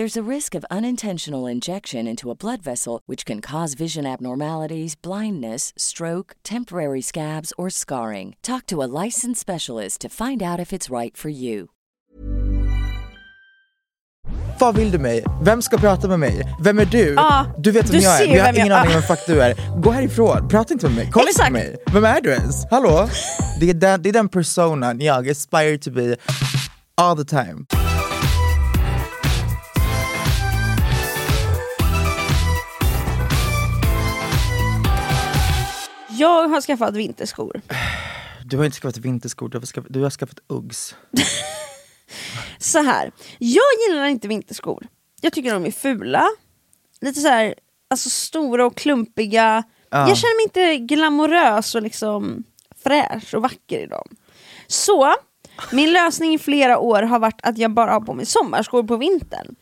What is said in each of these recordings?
There's a risk of unintentional injection into a blood vessel, which can cause vision abnormalities, blindness, stroke, temporary scabs, or scarring. Talk to a licensed specialist to find out if it's right for you. Vad vill du mig? Vem ska prata med mig? Vem är du? Ja, du vet vem du jag är, men jag har vem jag- ingen aning om ja. vem fuck du är. Gå härifrån, prata inte med mig, kolla Exakt. inte på mig. Vem är du ens? Hallå? Det är den, det är den personan jag aspire to be all the time. Jag har skaffat vinterskor. Du har inte skaffat vinterskor, du har skaffat, du har skaffat Uggs. Så här. jag gillar inte vinterskor. Jag tycker de är fula. Lite så här, alltså stora och klumpiga. Ja. Jag känner mig inte glamorös och liksom fräsch och vacker i dem. Så, min lösning i flera år har varit att jag bara har på mig sommarskor på vintern.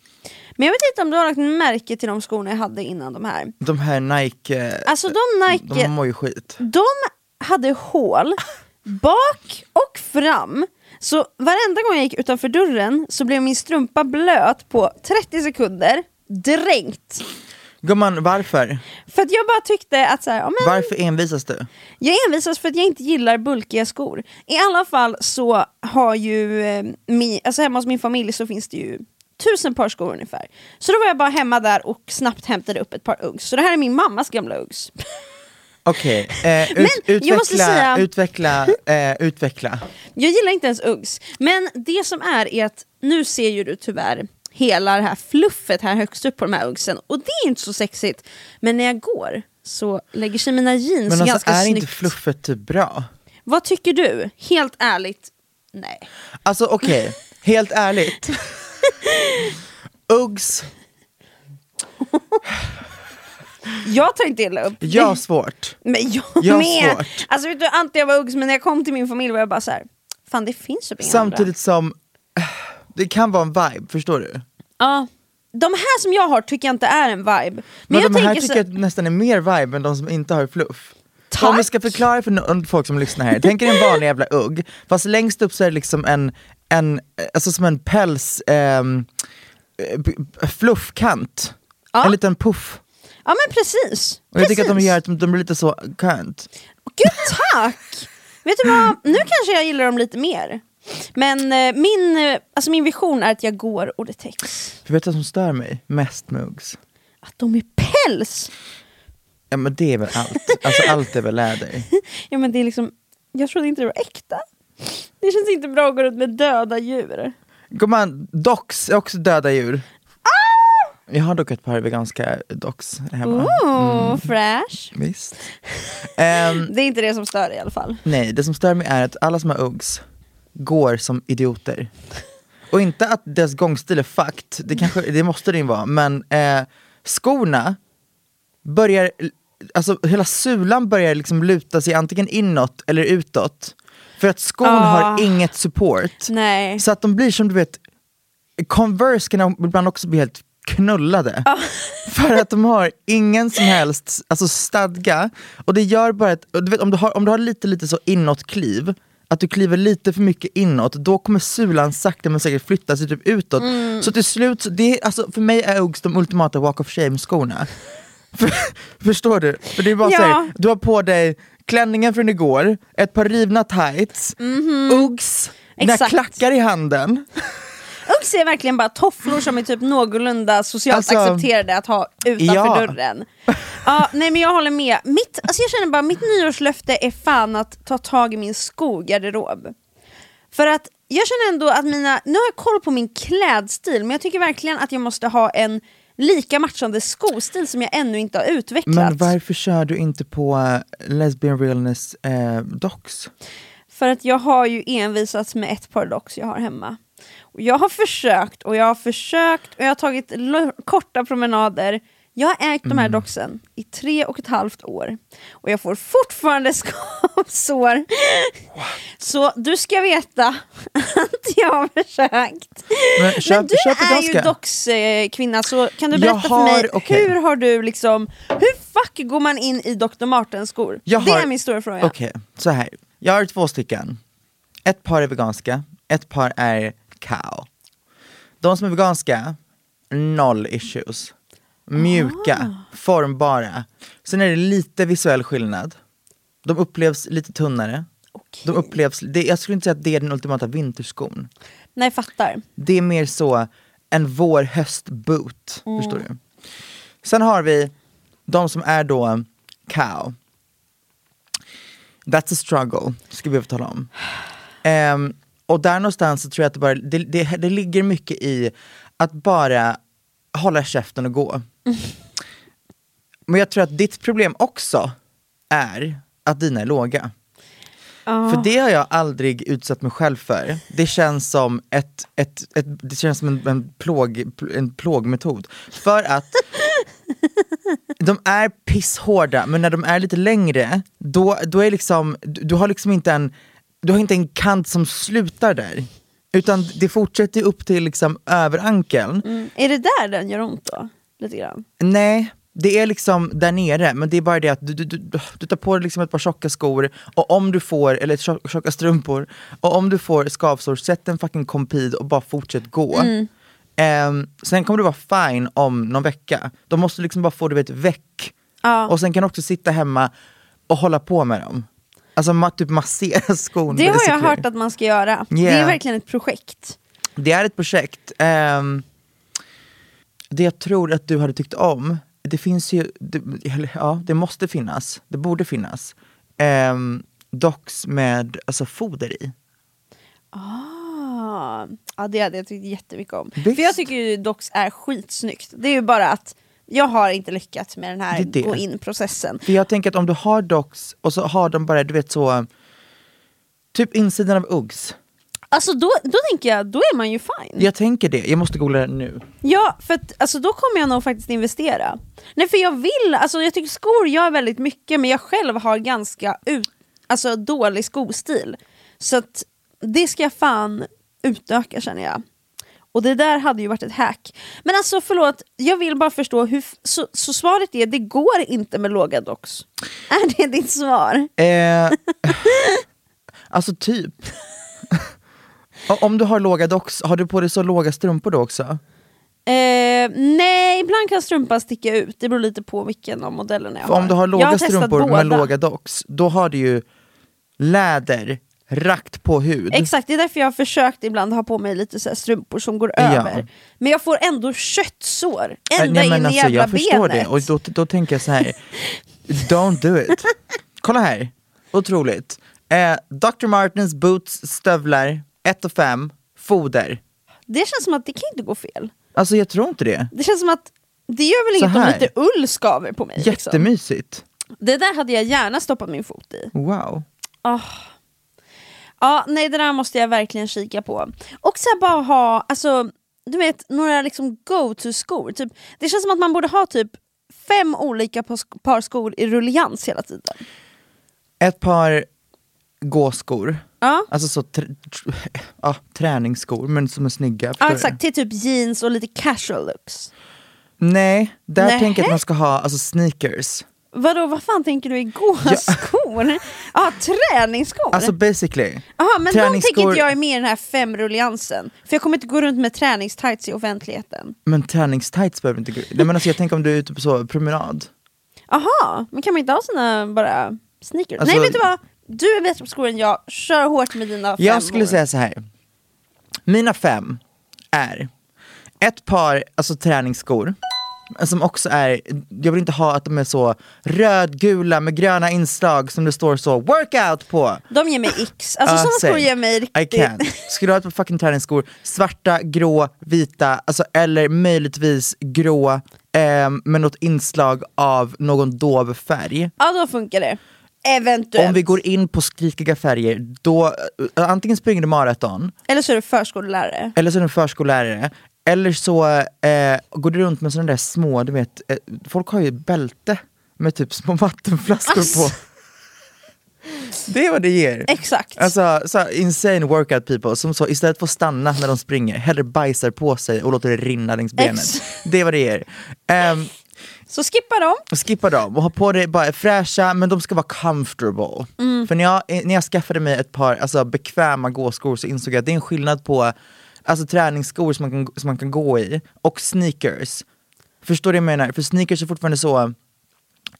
Men jag vet inte om du har lagt märke till de skorna jag hade innan de här. De här Nike, Alltså de Nike, de mår ju skit. de hade hål bak och fram. Så varenda gång jag gick utanför dörren så blev min strumpa blöt på 30 sekunder, dränkt. Gumman, varför? För att jag bara tyckte att så här, ja, men Varför envisas du? jag envisas för att jag inte gillar bulkiga skor. I alla fall så har ju, eh, mi, alltså hemma hos min familj så finns det ju tusen par skor ungefär. Så då var jag bara hemma där och snabbt hämtade upp ett par Uggs. Så det här är min mammas gamla Uggs. Okej, eh, Men ut, jag utveckla, säga- utveckla, eh, utveckla. Jag gillar inte ens Uggs. Men det som är är att nu ser ju du tyvärr hela det här fluffet här högst upp på de här Uggsen och det är inte så sexigt. Men när jag går så lägger sig mina jeans Men alltså ganska är snyggt. inte fluffet typ bra? Vad tycker du? Helt ärligt, nej. Alltså okej, helt ärligt. Uggs, Jag tar inte illa upp. jag har svårt. Men jag, Jag med. svårt. Alltså vet du, Ante jag var Uggs men när jag kom till min familj var jag bara så här. fan det finns typ inga Samtidigt andra. som, det kan vara en vibe, förstår du? Ja. De här som jag har tycker jag inte är en vibe. Men, Men, jag de här tycker så, jag nästan är mer vibe än de som inte har fluff. Tack. om vi ska förklara för folk som lyssnar här, tänk er en vanlig jävla ugg, fast längst upp så är det liksom en, en alltså som en päls, eh, fluffkant. Ja. En liten puff. Ja men precis. Och jag tycker att de gör att de, blir lite så könt. Gud tack! Vet du vad, nu kanske jag gillar dem lite mer. Men eh, min, eh, alltså min vision är att jag går och det täcks. För vet du vad som stör mig mest med Uggs? Att de är päls! Ja men det är väl allt, alltså allt är väl läder. Ja men det är liksom, jag trodde inte det var äkta. Det känns inte bra att gå runt med döda djur. Gumman, docks är också döda djur. Ah! Jag har dock ett par veganska docks hemma. Oh, fresh. Visst. Ehm, Det är inte det som stör i alla fall. nej, det som stör mig är att alla som har Uggs, går som idioter. Och inte att deras gångstil är fucked, det, kanske, det måste det ju vara, men eh, skorna börjar, alltså hela sulan börjar liksom luta sig antingen inåt eller utåt. För att skon Ah. har inget support. Nej. Så att de blir som du vet, Converse kan ibland också bli helt knullade. För att de har ingen som helst alltså stadga. Och det gör bara att, du vet, om, du har, om du har lite, lite så inåtkliv, att du kliver lite för mycket inåt, då kommer sulan sakta men säkert flytta sig typ utåt. Så till slut, det, är- alltså, för mig är Uggs de ultimata walk of shame-skorna. För, förstår du? För det är bara Ja. så här, du har på dig klänningen från igår, ett par rivna tights, Uggs, dina Exakt. klackar i handen. Uggs är verkligen bara tofflor som är typ någorlunda socialt Alltså, accepterade att ha utanför ja. dörren. Ja, nej men jag håller med. Mitt, alltså jag känner bara, mitt nyårslöfte är fan att ta tag i min skogarderob. För att jag känner ändå att mina, nu har jag koll på min klädstil, men jag tycker verkligen att jag måste ha en lika matchande skostil som jag ännu inte har utvecklat. Men varför kör du inte på eh, Lesbian Realness eh, Docs? För att jag har ju envisats med ett par docks jag har hemma. Och jag har försökt och jag har försökt och jag har tagit korta promenader. Jag har ägt de här docksen i tre och ett halvt år. Och jag får fortfarande skavsår. Så du ska veta att jag har försökt. Men köp- Men du är ju dockskvinna, så kan du berätta för mig, har- okej. hur har du liksom, hur fuck går man in i Dr. Martens skor? Jag det har- är min stora fråga. Okej, så här. Jag har två stycken. Ett par är veganska, ett par är cow. De som är veganska, noll issues. Mjuka, formbara. Sen är det lite visuell skillnad. De upplevs lite tunnare. De upplevs, det, jag skulle inte säga att det är den ultimata vinterskon. Nej, fattar. Det är mer så en vår-höst-boot, Mm. förstår du? Sen har vi de som är då cow. That's a struggle, ska vi behöva tala om. Ehm, och där någonstans så tror jag att det, bara, det, det, det ligger mycket i att bara hålla käften och gå. Men jag tror att ditt problem också är att dina är låga. För det har jag aldrig utsatt mig själv för. Det känns som, ett, ett, ett, det känns som en, en, plåg, en plågmetod. För att de är pisshårda, men när de är lite längre, då, då är liksom, du, du har liksom inte en, du har inte en kant som slutar där. Utan det fortsätter upp till liksom över ankeln. Mm. Är det där den gör ont då? Lite grann? Nej, det är liksom där nere, men det är bara det att du, du, du, du tar på dig liksom ett par tjocka skor, och om du får, eller tjock- tjocka strumpor, och om du får skavsår, sätt en fucking kompid och bara fortsätt gå. Ehm, sen kommer du vara fine om någon vecka. De måste liksom bara få du vet väck. Ja. Och sen kan du också sitta hemma och hålla på med dem. Alltså ma- typ massera skon. Det har jag hört att man ska göra. Det Yeah. är verkligen ett projekt. Det är ett projekt. Ehm, det jag tror att du hade tyckt om, det finns ju, det, ja det måste finnas, det borde finnas, um, docks med alltså, foder i. Ah. Ja, det hade jag tyckt jättemycket om. Visst. För jag tycker ju Docs är skitsnyggt. Det är ju bara att jag har inte lyckats med den här Det det. gå in-processen. För jag tänker att om du har docks och så har de bara, du vet så, typ insidan av Uggs. Alltså då, då tänker jag, då är man ju fine. Jag tänker det, jag måste googla det nu. Ja, för att, alltså, då kommer jag nog faktiskt investera. Nej för jag vill, alltså jag tycker skor gör väldigt mycket men jag själv har ganska ut, alltså, dålig skostil. Så att det ska jag fan utöka känner jag. Och det där hade ju varit ett hack. Men alltså förlåt, jag vill bara förstå, hur, så, så svaret är det går inte med låga docks? Är det ditt svar? Eh, alltså typ. Om du har låga docks, har du på dig så låga strumpor då också? Eh, nej, ibland kan strumpan sticka ut, det beror lite på vilken av modellerna jag För har. om du har jag låga har strumpor båda. med låga docks, då har du ju läder rakt på hud. Exakt, det är därför jag har försökt ibland ha på mig lite så strumpor som går Ja. över. Men jag får ändå köttsår ända Nej, in i alltså, jävla jag förstår benet. det, och då, då tänker jag så här. don't do it. Kolla här, otroligt. Eh, Dr. Martens boots, stövlar, 1 och 5, foder. Det känns som att det kan inte gå fel. Alltså jag tror inte det. Det känns som att det gör väl inget om lite ull skaver på mig. Liksom. Jättemysigt. Det där hade jag gärna stoppat min fot i. Wow. Ah. Ja, nej det där måste jag verkligen kika på. Och så bara ha, alltså, du vet, några liksom go-to-skor. Typ, det känns som att man borde ha typ fem olika par- skor i rullians hela tiden. Ett par gåskor, Ja, alltså så tr- tr- ja, träningsskor men som är snygga. ja exakt, till typ jeans och lite casual looks. Nej, där Nähä? tänker jag att man ska ha alltså sneakers. Vadå, vad fan tänker du i gåskor? Ja, träningsskor? Alltså basically. Jaha, men de träningsskor- tänker inte jag är med i den här femrulliansen. För jag kommer inte gå runt med träningstights i offentligheten. Men träningstights behöver inte gå Nej men alltså jag tänker om du är ute på så promenad. Aha, men kan man inte ha sina bara sneakers? Alltså- Nej vet du vad? Du är bättre på skor än jag, kör hårt med dina fem Jag skulle år. säga så här. Mina fem är ett par alltså, träningsskor som också är, jag vill inte ha att de är så rödgula med gröna inslag som det står så workout på. De ger mig x, alltså Ah, sådana skor ger mig I riktigt... can. Skulle du ha ett par fucking träningsskor, svarta, grå, vita, alltså, eller möjligtvis grå eh, med något inslag av någon dov färg. Ja då funkar det. Eventuellt. Om vi går in på skrikiga färger, då eh, antingen springer du maraton, Eller så är du förskollärare. eller så är du förskollärare, eller så eh, går du runt med sådana där små, du vet, eh, folk har ju bälte med typ små vattenflaskor Alltså. på. Det är vad det ger. Exakt. Alltså så insane workout people som så istället för att stanna när de springer, hellre bajsar på sig och låter det rinna längs benen. Ex- Det är vad det ger. Um, Så skippa dem. skippa dem och ha på dig bara fräscha men de ska vara comfortable. Mm. För när jag, när jag skaffade mig ett par alltså, bekväma gåskor så insåg jag att det är en skillnad på alltså, träningsskor som man, kan, som man kan gå i och sneakers. Förstår du vad jag menar? För sneakers är fortfarande så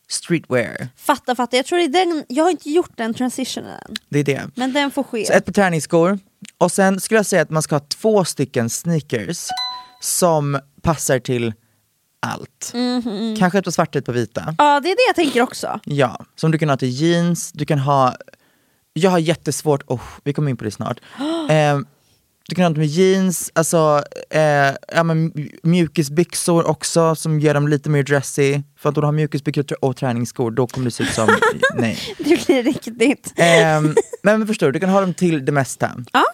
streetwear. Fatta, fatta. Jag tror det är den, jag har inte gjort den transitionen än. Det är det. Men den får ske. Så ett par träningsskor, och sen skulle jag säga att man ska ha två stycken sneakers som passar till allt. Mhm. Kanske ett par svarta, ett par vita. Ja det är det jag tänker också. Ja, som du kan ha till jeans, du kan ha Jag har jättesvårt, oh, vi kommer in på det snart. Eh, du kan ha det med jeans, alltså eh, ja, men mjukisbyxor också som gör dem lite mer dressy. För att då du har mjukisbyxor och träningsskor, då kommer det se ut som, nej. Det blir riktigt. Ehm, men förstår du, du kan ha dem till det mesta. Ja.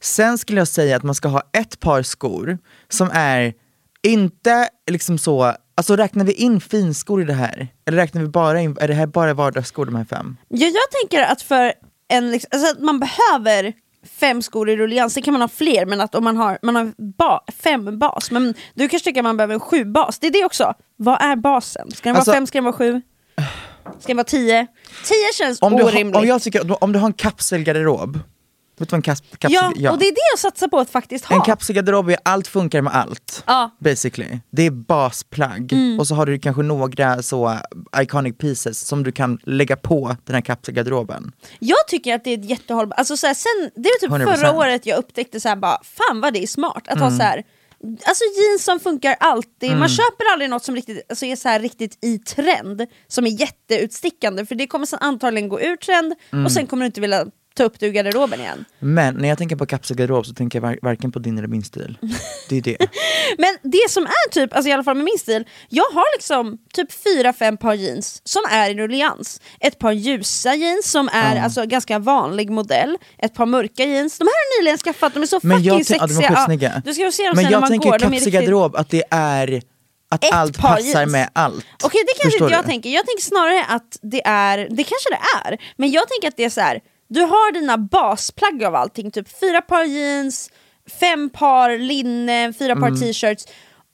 Sen skulle jag säga att man ska ha ett par skor som är inte liksom så, alltså räknar vi in finskor i det här? Eller räknar vi bara in, är det här bara vardagsskor de här fem? Ja, jag tänker att för en, liksom, alltså att man behöver fem skor i rullians, sen kan man ha fler men att om man har, man har ba, fem bas, men du kanske tycker att man behöver en sju bas, det är det också. Vad är basen? Ska den Alltså- vara fem, ska den vara sju? Ska den vara tio? Tio känns Om du, orimligt. har, om jag tycker, om du har en kapselgarderob, vet du vad en kas, kapsel, ja, och det är det jag satsar på att faktiskt ha. En kapselgarderob är allt funkar med allt. Ja. Basically. Det är basplagg. Mm. Och så har du kanske några så iconic pieces som du kan lägga på den här kapselgarderoben. Jag tycker att det är ett jättehållbart, alltså så här, sen, det var typ 100%. förra året jag upptäckte så här, bara, fan vad det är smart att ha Mm. så här. Alltså jeans som funkar alltid, man köper aldrig något som riktigt, alltså är så här riktigt i trend, som är jätteutstickande för det kommer sen antagligen gå ur trend Mm. och sen kommer du inte vilja ta upp det ur garderoben igen. Men när jag tänker på kapselgarderob så tänker jag var- varken på din eller min stil. Det är det. Men det som är typ, alltså i alla fall med min stil, jag har liksom typ fyra fem par jeans som är i rullians. Ett par ljusa jeans som är alltså ganska vanlig modell, ett par mörka jeans, de här har jag nyligen skaffat, de är så Men fucking jag sexiga. ja, de du ska se dem Men sen när jag man tänker går, kapselgarderob att det är att Ett allt passar jeans. med allt. Okej det kanske Förstår inte jag du? tänker, jag tänker snarare att det är, det kanske det är, men jag tänker att det är så här. Du har dina basplagg av allting, typ fyra par jeans, fem par linne, fyra Mm. par t-shirts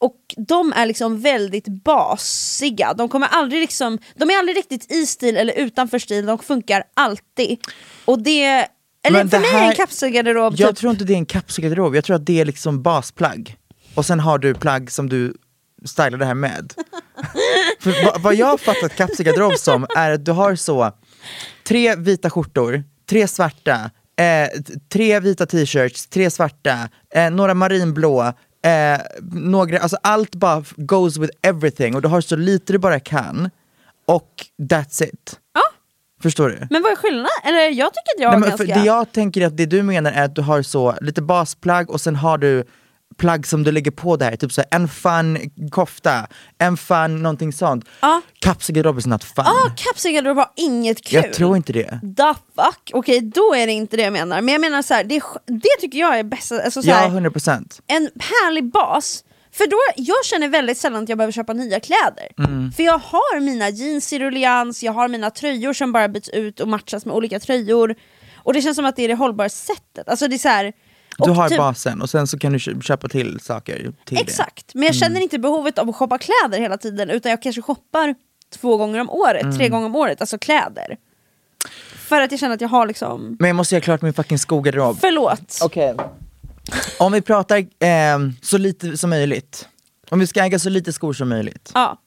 och de är liksom väldigt basiga, de kommer aldrig liksom, de är aldrig riktigt i stil eller utanför stil, de funkar alltid. Och det, eller Men för mig är här- en kapselgarderob Jag typ, tror inte det är en kapselgarderob, jag tror att det är liksom basplagg. Och sen har du plagg som du stylar det här med. För vad, vad jag har fattat kapselgarderob som är att du har så tre vita skjortor, tre svarta, eh, tre vita t-shirts, tre svarta, eh, några marinblå, eh, några, alltså allt bara goes with everything och du har så lite du bara kan. Och that's it. Ja. Förstår du? men vad är skillnaden? Eller jag tycker att jag Nej, har ganska... det jag tänker att det du menar är att du har så lite basplagg och sen har du plagg som du lägger på där, typ så här, en fun kofta, en fun någonting sånt. Ja. Kapselgarderob is not fun. Ah, kapselgarderob var inget kul. jag tror inte det. The fuck? Okej, då är det inte det jag menar. Men jag menar så här, det, är det tycker jag är bästa, alltså så Ja, här, 100%. en härlig bas. För då, jag känner väldigt sällan att jag behöver köpa nya kläder. Mm. För jag har mina jeans i ruljans, jag har mina tröjor som bara byts ut och matchas med olika tröjor. Och det känns som att det är det hållbara sättet. Alltså det är så här, Du har typ- basen och sen så kan du kö- köpa till saker till Exakt, men jag Mm. känner inte behovet av att shoppa kläder hela tiden utan jag kanske shoppar två gånger om året, Mm. tre gånger om året, alltså kläder. För att jag känner att jag har liksom, det. Men jag måste göra klart min fucking skogarderob. förlåt. Okej. Om vi pratar eh, så lite som möjligt, om vi ska äga så lite skor som möjligt, Ja.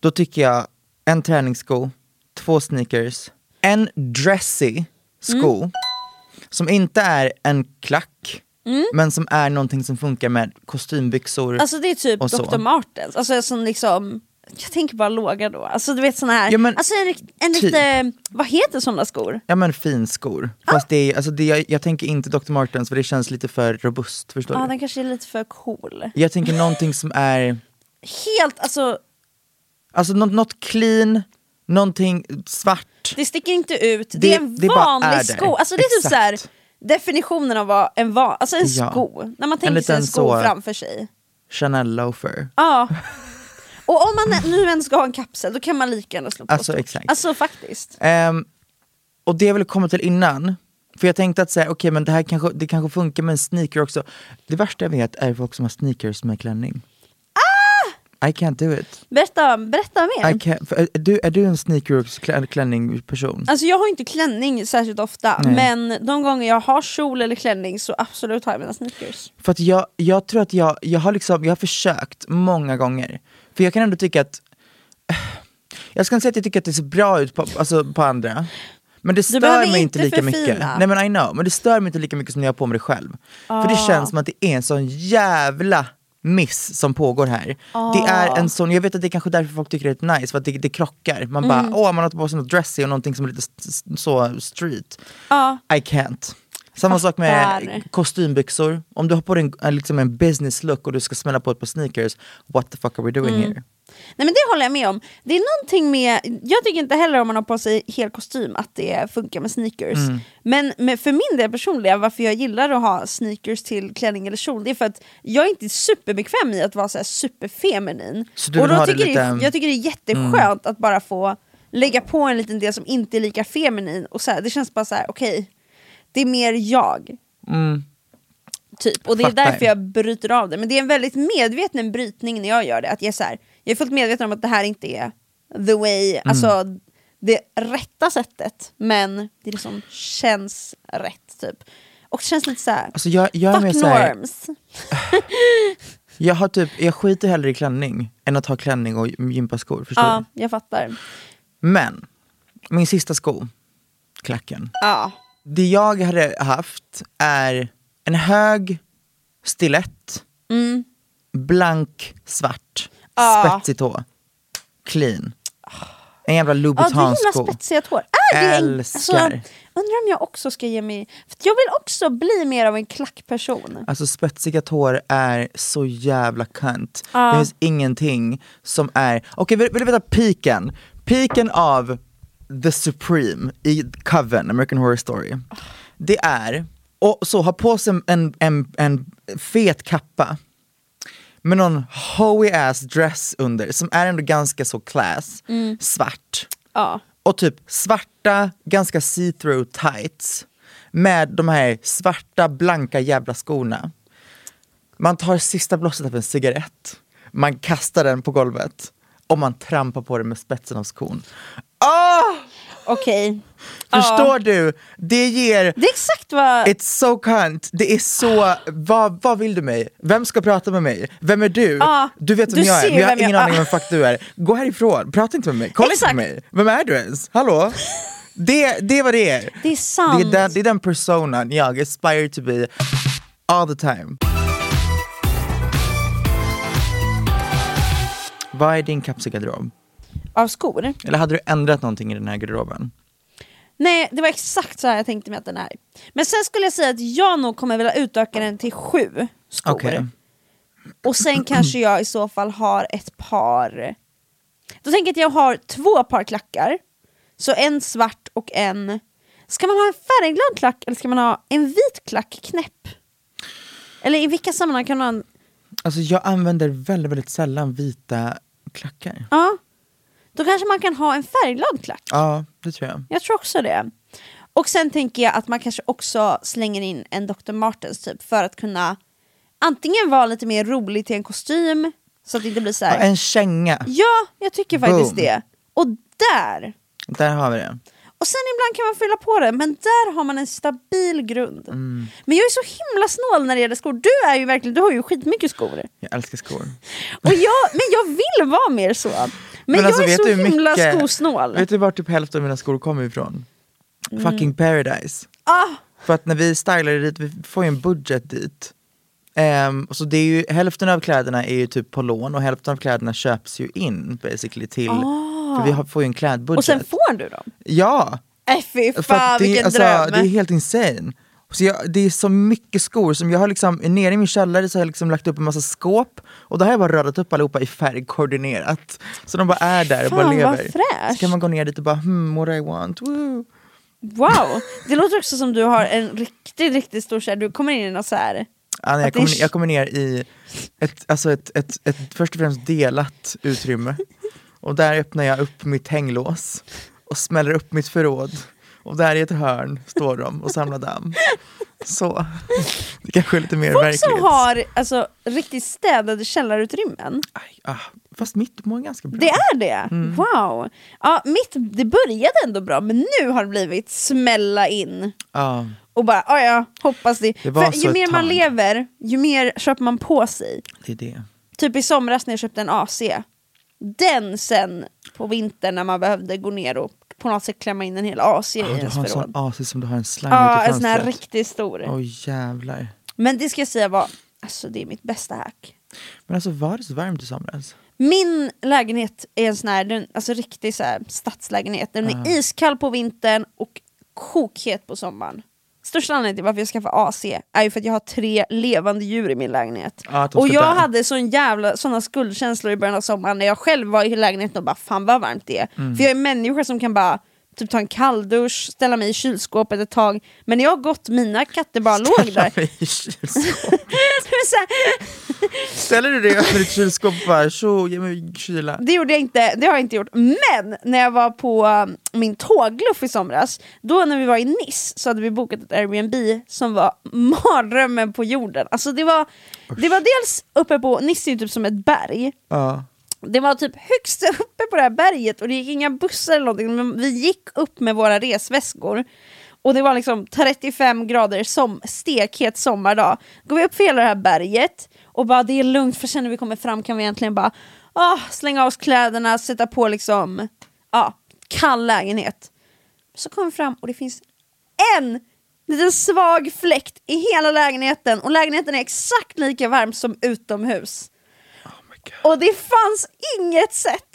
då tycker jag en träningssko, två sneakers, en dressy sko Mm. Som inte är en klack, men som är någonting som funkar med kostymbyxor. Alltså det är typ. Dr. Martens, alltså som liksom jag tänker bara låga då, alltså du vet såna här, Ja, men alltså en, en typ. lite, vad heter sådana skor? Ja men finskor. Fast det är, alltså det, jag, jag tänker inte Dr. Martens för det känns lite för robust, förstår Ja du? den kanske är lite för cool. Jag tänker någonting som är, Helt, alltså alltså något, något clean, någonting svart. det sticker inte ut, det, Det- är en det vanlig är sko, alltså det är typ Exakt. såhär definitionen av vad en, va- alltså en Ja. sko, när man tänker sig en sko så- framför sig. Chanel loafer. Ja. Och om man nu ens ska ha en kapsel, då kan man lika gärna slå på Alltså, stort. exakt. Alltså faktiskt. Ehm, och det jag ville komma till innan, för jag tänkte att säga, okej men det här kanske, det kanske funkar med en sneaker också. Det värsta jag vet är folk som har sneakers med klänning. Ah! I can't do it. Berätta, berätta mer. I can't, för, är, du, är du en sneakers klä, klänning person? Alltså jag har inte klänning särskilt ofta, Nej. men de gånger jag har kjol eller klänning så absolut har jag mina sneakers. För att jag, jag tror att jag, jag har liksom, jag har försökt många gånger. För jag kan ändå tycka att, jag ska inte säga att jag tycker att det ser bra ut på, alltså på andra. Men det stör mig inte lika mycket. Nej men I know, men det stör mig inte lika mycket som när jag har på mig det själv. För det känns som att det är en sån jävla miss som pågår här. Det är en sån, jag vet att det är kanske därför folk tycker det är nice, för att det, det krockar. Man bara, Mm. åh man har på sig något dressy och någonting som är lite så street. Ja. I can't. Samma sak med kostymbyxor. Om du har på dig en, en, liksom en business look och du ska smälla på ett par sneakers, what the fuck are we doing Mm. here? Nej men det håller jag med om. Det är någonting med, jag tycker inte heller om man har på sig hel kostym att det funkar med sneakers. Mm. Men med, för min del personligen, varför jag gillar att ha sneakers till klänning eller kjol, det är för att jag är inte superbekväm i att vara så här superfeminin. Så du Och då tycker lite- Mm. jag tycker det är jätteskönt att bara få lägga på en liten del som inte är lika feminin. Och så här, det känns bara så här: okej, det är mer jag. Typ. Och det är Mm. Fattar. därför jag bryter av det. Men det är en väldigt medveten brytning när jag gör det. Att jag, är så här, jag är fullt medveten om att det här inte är the way, Mm. alltså det rätta sättet. Men det är det som känns rätt. Typ. Och det känns lite så här. Alltså jag, jag fuck norms. jag, har typ, jag skiter hellre i klänning än att ha klänning och gympaskor, förstår Ja, du? jag fattar. Men, min sista sko, klacken. Ja. Det jag hade haft är en hög stilett, blank svart, Ja. spetsig tå, clean. En jävla Ja, Louboutin-sko. tår. Är det en, alltså, Älskar. undrar om jag också ska ge mig... För jag vill också bli mer av en klackperson. Alltså spetsiga tår är så jävla cunt. Ja. Det finns ingenting som är... Okej, vill, vill du veta piken? Piken av The Supreme i Coven, American Horror Story. Det är, och så ha på sig en, en, en fet kappa med någon hoey ass dress under som är ändå ganska så class, svart. Ja. Och typ svarta, ganska see-through tights med de här svarta, blanka jävla skorna. Man tar sista blåset av en cigarett, man kastar den på golvet och man trampar på den med spetsen av skon. Ah! Okej. Förstår du? Det ger... Det är exakt vad... It's so cunt, det är så, vad, vad vill du mig? Vem ska prata med mig? Vem är du? Ja, du vet vem du jag är, men jag har vem jag- ingen aning ja. om vem fuck du är. Gå härifrån, prata inte med mig, kolla Exakt. inte på mig. Vem är du ens? Hallå? Det, det är vad det är. Det är sant. Det är, den, det är den personan jag aspire to be all the time. Vad är din kapselgarderob? Av skor? Eller hade du ändrat någonting i den här garderoben? Nej, det var exakt så här jag tänkte mig att den är. Men sen skulle jag säga att jag nog kommer vilja utöka den till sju skor. Okej. Och sen kanske jag i så fall har ett par... Då tänker jag att jag har två par klackar. Så en svart och en... Ska man ha en färgglad klack eller ska man ha en vit klack knäpp? Eller i vilka sammanhang kan man... Alltså jag använder väldigt, väldigt sällan vita klackar. Ja. Då kanske man kan ha en färgglad klack. Ja, det tror jag. Jag tror också det. Och sen tänker jag att man kanske också slänger in en Dr. Martens typ för att kunna antingen vara lite mer rolig till en kostym så att det inte blir så Ja, här. en känga, Ja, jag tycker faktiskt Boom. det. Och där! där har vi det. Och sen ibland kan man fylla på det, men där har man en stabil grund. Mm. Men jag är så himla snål när det gäller skor. Du är ju verkligen, du har ju skitmycket skor. Jag älskar skor. Och jag, men jag vill vara mer så. Men, alltså, jag är vet så himla mycket- skosnål. Vet du var typ hälften av mina skor kommer ifrån? Mm. Fucking paradise. Ah, För att när vi stylar dit, vi får ju en budget dit. Och så det är ju, hälften av kläderna är ju typ på lån och hälften av kläderna köps ju in basically till, för vi har, får ju en klädbudget. Ah. och sen får du dem. Ja! Äh, fy fan att det, vilken alltså, dröm. det är helt insane. Så jag, det är så mycket skor som jag har liksom, nere i min källare så har jag liksom lagt upp en massa skåp och då har jag bara radat upp allihopa i färg koordinerat. Så de bara är där och bara Fan, vad lever. Så kan man gå ner dit och bara hmm, what I want, woo. Wow, det låter också som du har en riktigt, riktigt stor kärlek. Du kommer in i något så här. Ja, jag, kommer, jag kommer ner i ett, alltså ett, ett, ett, först och främst delat utrymme. Och där öppnar jag upp mitt hänglås och smäller upp mitt förråd. Och där i ett hörn står de och samlar damm. Så, det kanske är lite mer Folk verkligt. som har alltså, riktigt städade källarutrymmen. Aj, ah, fast mitt mår ganska bra. Det är det? Mm. Wow! Ja, mitt, det började ändå bra men nu har det blivit smälla in. Ja, Och bara, ja ja, hoppas det. Det För ju mer man tag. lever, ju mer köper man på sig. det är det. Typ i somras när jag köpte en AC. Den sen på vintern när man behövde gå ner och på något sätt klämma in en hel AC i Ah, du ens har en sån förråd. AC som du har en slang Ja, en sån här riktigt stor. Oj jävlar. Men det ska jag säga var, alltså det är mitt bästa hack. Men alltså var det så varmt i somras? Min lägenhet är en sån här, den, alltså riktig så här, stadslägenhet. Den är iskall på vintern och kokhet på sommaren. Största anledningen till varför jag skaffade AC är ju för att jag har tre levande djur i min lägenhet. De och jag dö. hade sån jävla, såna skuldkänslor i början av sommaren när jag själv var i lägenheten och bara fan vad varmt det är. Mm. För jag är en människa som kan bara typ ta en kalldusch, ställa mig i kylskåpet ett tag. Men när jag har gått, mina katter bara låg där. mig i kylskåpet. Ställer du dig över ditt kylskåp och bara tjo, ge mig kyla? Det gjorde jag inte, det har jag inte gjort. Men när jag var på um, min tågluff i somras, då när vi var i Nice så hade vi bokat ett Airbnb som var mardrömmen på jorden. Alltså det var, det var dels uppe på, Nice är ju typ som ett berg. Ja. Det var typ högst uppe på det här berget och det gick inga bussar eller någonting, men vi gick upp med våra resväskor. Och det var liksom 35 grader som stekhet sommardag. Går vi upp för hela det här berget och bara det är lugnt för sen när vi kommer fram kan vi egentligen bara ah, slänga av oss kläderna, sätta på liksom ah, kall lägenhet. Så kommer vi fram och det finns en liten svag fläkt i hela lägenheten och lägenheten är exakt lika varm som utomhus. Och det fanns inget sätt,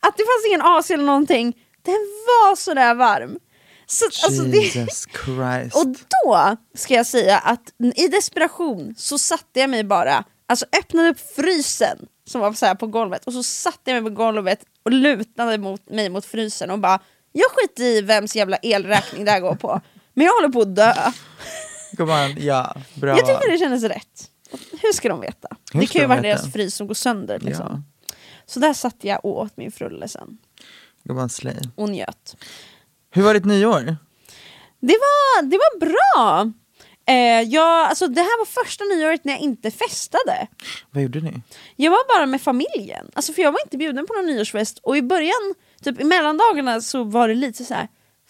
att det fanns ingen AC eller någonting. Den var sådär varm. Så, alltså, det, Jesus Christ. och då ska jag säga att i desperation så satte jag mig bara, alltså öppnade upp frysen som var så på golvet och så satte jag mig på golvet och lutade mot mig mot frysen och bara jag skiter i vems jävla elräkning det här går på. Men jag håller på att dö. Gumman, ja, bra Jag tyckte det kändes rätt. Hur ska de veta? Hur det kan ju de vara veta? deras frys som går sönder. Liksom. Ja. Så där satt jag och åt min frulle sen Gumman, slay. och njöt. Hur var ditt nyår? Det var, det var bra! Eh, jag, alltså, det här var första nyåret när jag inte festade. Vad gjorde ni? Jag var bara med familjen, alltså, för jag var inte bjuden på någon nyårsfest och i början, typ i mellandagarna så var det lite så här,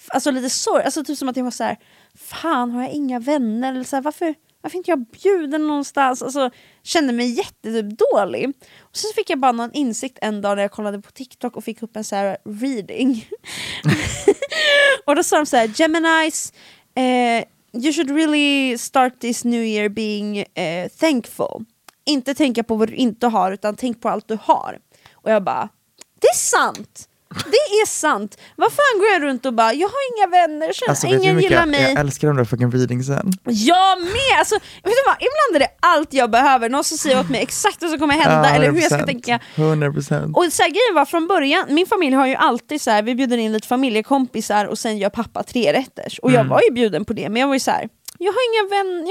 alltså lite sorg, alltså typ som att jag var så här, fan har jag inga vänner? Eller så här, varför, varför är inte jag bjuden någonstans? Alltså, kände mig jättetyp dålig. Och sen fick jag bara någon insikt en dag när jag kollade på TikTok och fick upp en så här reading. och då sa de så här, Geminis, eh, you should really start this new year being eh, thankful. Inte tänka på vad du inte har, utan tänk på allt du har. Och jag bara, det är sant! Det är sant. Vad fan går jag runt och bara, jag har inga vänner, så Alltså, ingen gillar jag, mig. jag älskar de där fucking readingsen. Jag med! Alltså, vet du vad? Ibland är det allt jag behöver, någon som säger åt mig exakt vad som kommer hända eller hur jag ska 100%. tänka. 100%. Och så här, grejen var från början, min familj har ju alltid så här, vi bjuder in lite familjekompisar och sen gör pappa tre rätters. Och jag var ju bjuden på det, men jag var ju så här, jag har inga vänner,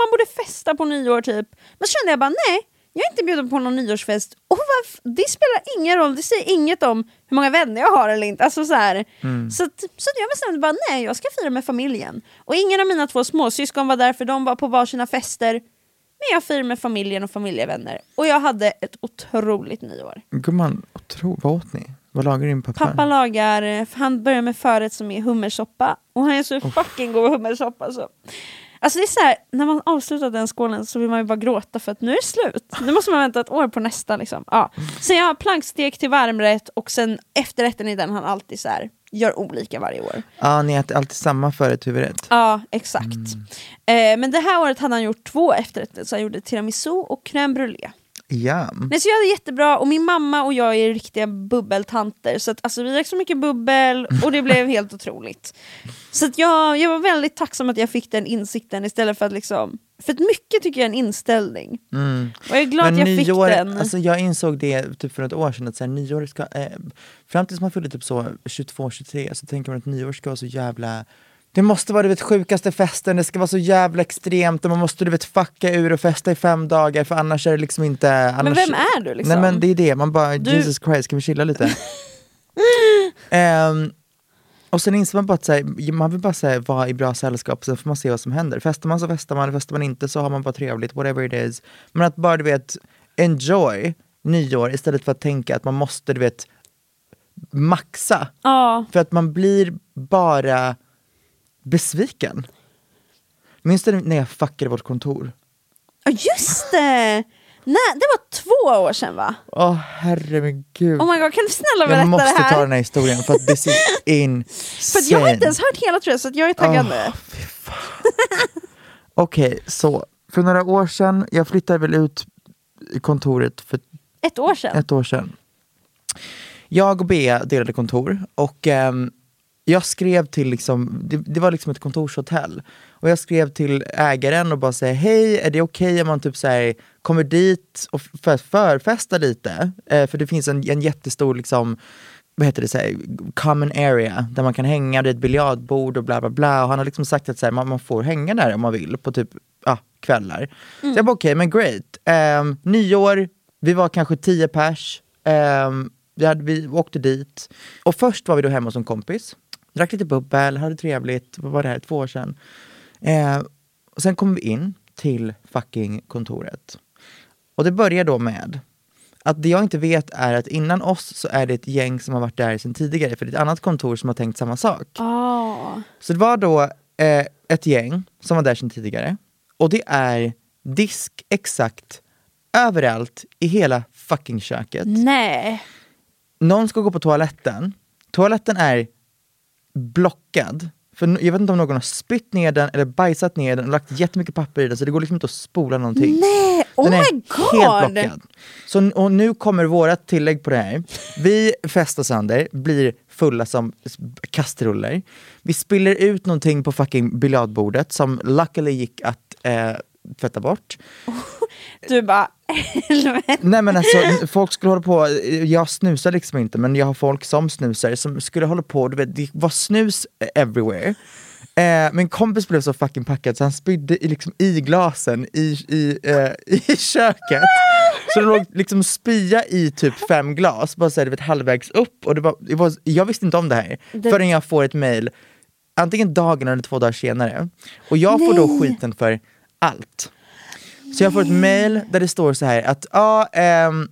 man borde festa på nyår typ. Men så kände jag bara nej, jag är inte bjuden på någon nyårsfest. Och varf- det spelar ingen roll, det säger inget om hur många vänner jag har eller inte. Alltså så här. Så, att, så att jag bestämde bara nej, jag ska fira med familjen. Och ingen av mina två småsyskon var där för de var på varsina fester. Men jag firade med familjen och familjevänner. Och jag hade ett otroligt nyår. Gumman, otro, vad åt ni? Vad lagar din pappa? Pappa lagar, han börjar med förrätt som är hummersoppa och han är så fucking god hummersoppa så. Alltså det är så här, när man avslutar den skålen så vill man ju bara gråta för att nu är det slut. Nu måste man vänta ett år på nästa liksom. Ja. Så jag har plankstek till varmrätt och sen efterrätten i den han alltid så här, gör olika varje år. Ja, ni äter alltid samma förrätt huvudrätt. Ja, exakt. Eh, men det här året hade han gjort två efterrätter, så han gjorde tiramisu och crème brûlée. Ja. Nej, så jag hade jättebra, och min mamma och jag är riktiga bubbeltanter, så att, alltså, vi drack så mycket bubbel och det blev helt otroligt. Så att jag, jag var väldigt tacksam att jag fick den insikten istället för att liksom... För att mycket tycker jag är en inställning. Och jag är glad Men att jag nyår, fick den. alltså jag insåg det typ för ett år sedan att så här, nyår ska, eh, fram tills man fyller typ så 22-23 så tänker man att nyår ska vara så jävla det måste vara du vet, sjukaste festen, det ska vara så jävla extremt och man måste du vet fucka ur och festa i fem dagar för annars är det liksom inte... Annars, vem är du, liksom? Nej men det är det, man bara Du- Jesus Christ, ska vi chilla lite? Ehm, och sen inser man bara att så här, man vill bara så här, vara i bra sällskap, sen får man se vad som händer. Festar man så festar man, festar man inte så har man bara trevligt, whatever it is. Men att bara du vet, enjoy nyår istället för att tänka att man måste du vet maxa. Ja, För att man blir bara besviken. Minns du när jag fuckade vårt kontor? Ja, just det! Nej, det var två år sedan va? Åh herre min gud. Oh my god, kan du snälla berätta jag måste det här? ta den här historien för att this is insane. För jag har inte ens hört hela tror jag, så att jag är taggad nu. Okej, så för några år sedan, jag flyttade väl ut kontoret för Ett år sedan. ett år sedan. Jag och Bea delade kontor och ehm, jag skrev till, liksom, det, det var liksom ett kontorshotell. Och jag skrev till ägaren och bara säger hej, är det okej om man typ så här, kommer dit och för, förfesta lite? Eh, för det finns en, en jättestor liksom, vad heter det, så här, common area där man kan hänga, det är ett biljardbord och bla bla bla. Och han har liksom sagt att så här, man, man får hänga där om man vill på typ ja, kvällar. Så jag bara okej, men great. Um, nyår, vi var kanske tio pers. Ehm, vi, hade, vi åkte dit. Och först var vi då hemma hos en kompis. Drack lite bubbel, hade trevligt. Vad var det här? Två år sedan. Eh, och sen kom vi in till fucking kontoret. Och det börjar då med att det jag inte vet är att innan oss så är det ett gäng som har varit där sedan tidigare, för det är ett annat kontor som har tänkt samma sak. Ah. Så det var då eh, ett gäng som var där sedan tidigare, och det är disk exakt överallt i hela fucking köket. Nej. Någon ska gå på toaletten, toaletten är blockad. För jag vet inte om någon har spytt ner den eller bajsat ner den och lagt jättemycket papper i den så det går liksom inte att spola någonting. Nej, oh Den my god! helt blockad. Så, och nu kommer vårat tillägg på det här. Vi festar sönder, blir fulla som kastruller. Vi spiller ut någonting på fucking biljardbordet som luckily gick att eh, tvätta bort. Du bara, helvete. Nej men alltså, folk skulle hålla på, jag snusar liksom inte men jag har folk som snusar som skulle hålla på, du vet, det var snus everywhere. Eh, min kompis blev så fucking packad så han spydde i, liksom, i glasen i, i, eh, i köket. Så det låg liksom spya i typ fem glas, bara så här, du vet, halvvägs upp. Och det var, det var, jag visste inte om det här Det- förrän jag får ett mail, antingen dagen eller två dagar senare. Och jag får då skiten för allt. Så jag får ett mail där det står så här att ja, ehm,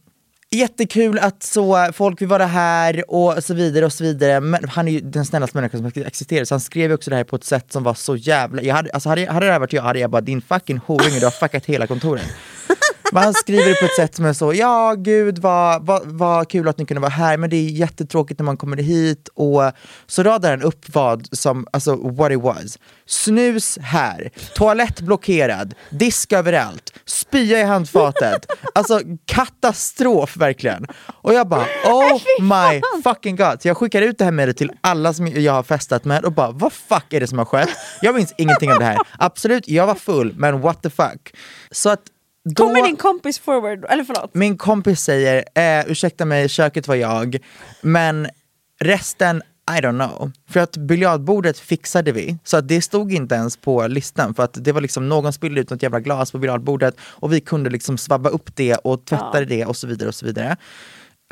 jättekul att så folk vill vara här och så vidare och så vidare. Men han är ju den snällaste människan som existerar så han skrev ju också det här på ett sätt som var så jävla, jag hade, alltså hade, hade det här varit jag hade jag bara din fucking horunge, du har fuckat hela kontoret. Men han skriver det på ett sätt som är så, ja gud vad, vad, vad kul att ni kunde vara här men det är jättetråkigt när man kommer hit och så radar han upp vad som, alltså what it was. Snus här, toalett blockerad, disk överallt, spya i handfatet. Alltså katastrof verkligen. Och jag bara oh my fucking god. Så jag skickar ut det här mejlet till alla som jag har festat med och bara vad fuck är det som har skett? Jag minns ingenting av det här. Absolut, jag var full men what the fuck. Så att då... Kommer din kompis forward, eller förlåt? Min kompis säger, eh, ursäkta mig, köket var jag, men resten, I don't know. För att biljardbordet fixade vi, så att det stod inte ens på listan för att det var liksom någon spillde ut något jävla glas på biljardbordet och vi kunde liksom svabba upp det och tvätta det och så vidare och så vidare.